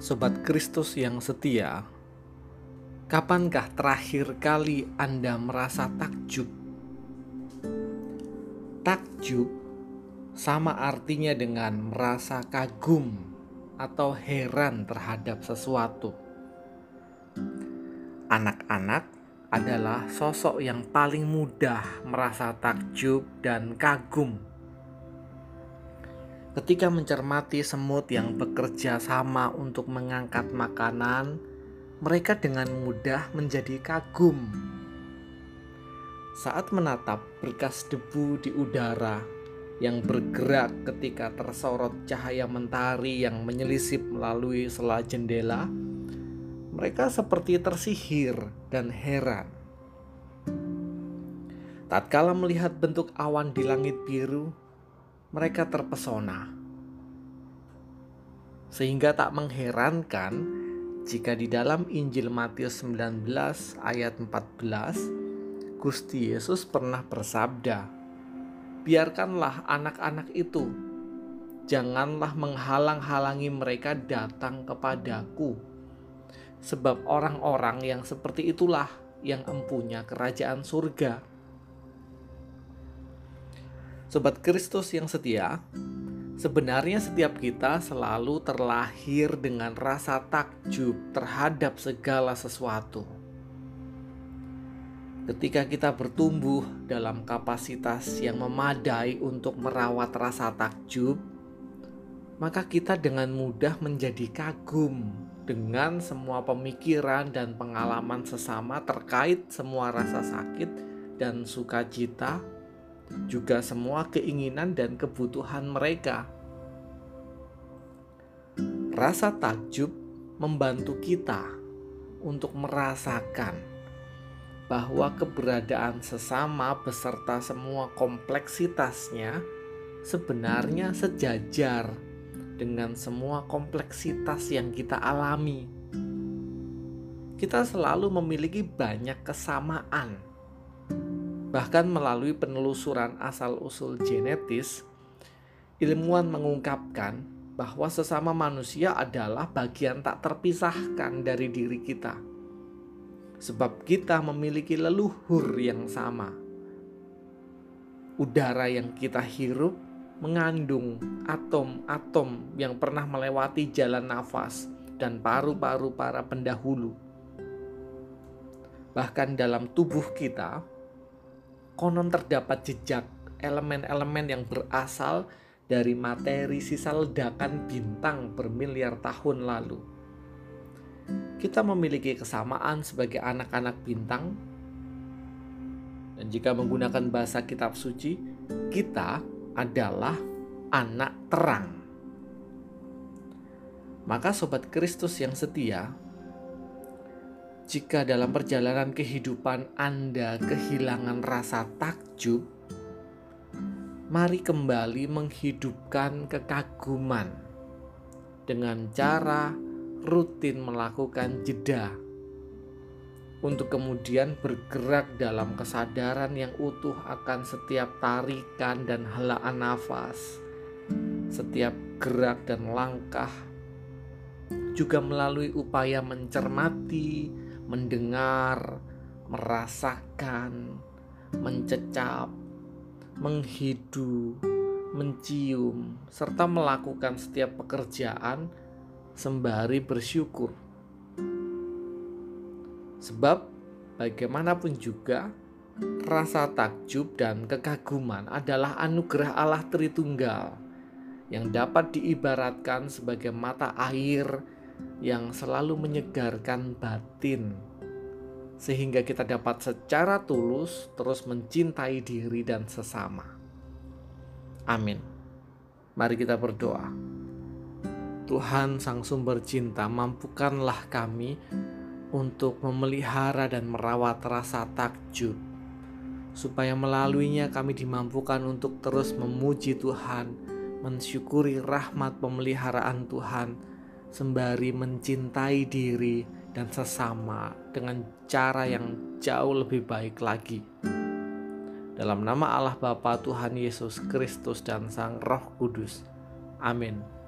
Sobat Kristus yang setia, kapankah terakhir kali Anda merasa takjub? Takjub sama artinya dengan merasa kagum atau heran terhadap sesuatu. Anak-anak adalah sosok yang paling mudah merasa takjub dan kagum Ketika mencermati semut yang bekerja sama untuk mengangkat makanan, mereka dengan mudah menjadi kagum. Saat menatap berkas debu di udara yang bergerak ketika tersorot cahaya mentari yang menyelisip melalui sela jendela, mereka seperti tersihir dan heran. Tatkala melihat bentuk awan di langit biru, mereka terpesona. Sehingga tak mengherankan jika di dalam Injil Matius 19 ayat 14 Gusti Yesus pernah bersabda, "Biarkanlah anak-anak itu, janganlah menghalang-halangi mereka datang kepadaku, sebab orang-orang yang seperti itulah yang empunya kerajaan surga." Sobat Kristus yang setia, sebenarnya setiap kita selalu terlahir dengan rasa takjub terhadap segala sesuatu. Ketika kita bertumbuh dalam kapasitas yang memadai untuk merawat rasa takjub, maka kita dengan mudah menjadi kagum dengan semua pemikiran dan pengalaman sesama terkait semua rasa sakit dan sukacita juga semua keinginan dan kebutuhan mereka. Rasa takjub membantu kita untuk merasakan bahwa keberadaan sesama beserta semua kompleksitasnya sebenarnya sejajar dengan semua kompleksitas yang kita alami. Kita selalu memiliki banyak kesamaan Bahkan melalui penelusuran asal-usul genetis, ilmuwan mengungkapkan bahwa sesama manusia adalah bagian tak terpisahkan dari diri kita. Sebab kita memiliki leluhur yang sama. Udara yang kita hirup mengandung atom-atom yang pernah melewati jalan nafas dan paru-paru para pendahulu. Bahkan dalam tubuh kita, konon terdapat jejak elemen-elemen yang berasal dari materi sisa ledakan bintang bermiliar tahun lalu. Kita memiliki kesamaan sebagai anak-anak bintang, dan jika menggunakan bahasa Kitab Suci, kita adalah anak terang. Maka, sobat Kristus yang setia, jika dalam perjalanan kehidupan Anda kehilangan rasa takjub, mari kembali menghidupkan kekaguman dengan cara rutin melakukan jeda untuk kemudian bergerak dalam kesadaran yang utuh akan setiap tarikan dan helaan nafas, setiap gerak dan langkah, juga melalui upaya mencermati, mendengar, merasakan, mencecap, menghidu, mencium, serta melakukan setiap pekerjaan sembari bersyukur. Sebab bagaimanapun juga rasa takjub dan kekaguman adalah anugerah Allah Tritunggal yang dapat diibaratkan sebagai mata air yang selalu menyegarkan batin, sehingga kita dapat secara tulus terus mencintai diri dan sesama. Amin. Mari kita berdoa. Tuhan, Sang Sumber Cinta, mampukanlah kami untuk memelihara dan merawat rasa takjub, supaya melaluinya kami dimampukan untuk terus memuji Tuhan, mensyukuri rahmat pemeliharaan Tuhan sembari mencintai diri dan sesama dengan cara yang jauh lebih baik lagi. Dalam nama Allah Bapa Tuhan Yesus Kristus dan Sang Roh Kudus. Amin.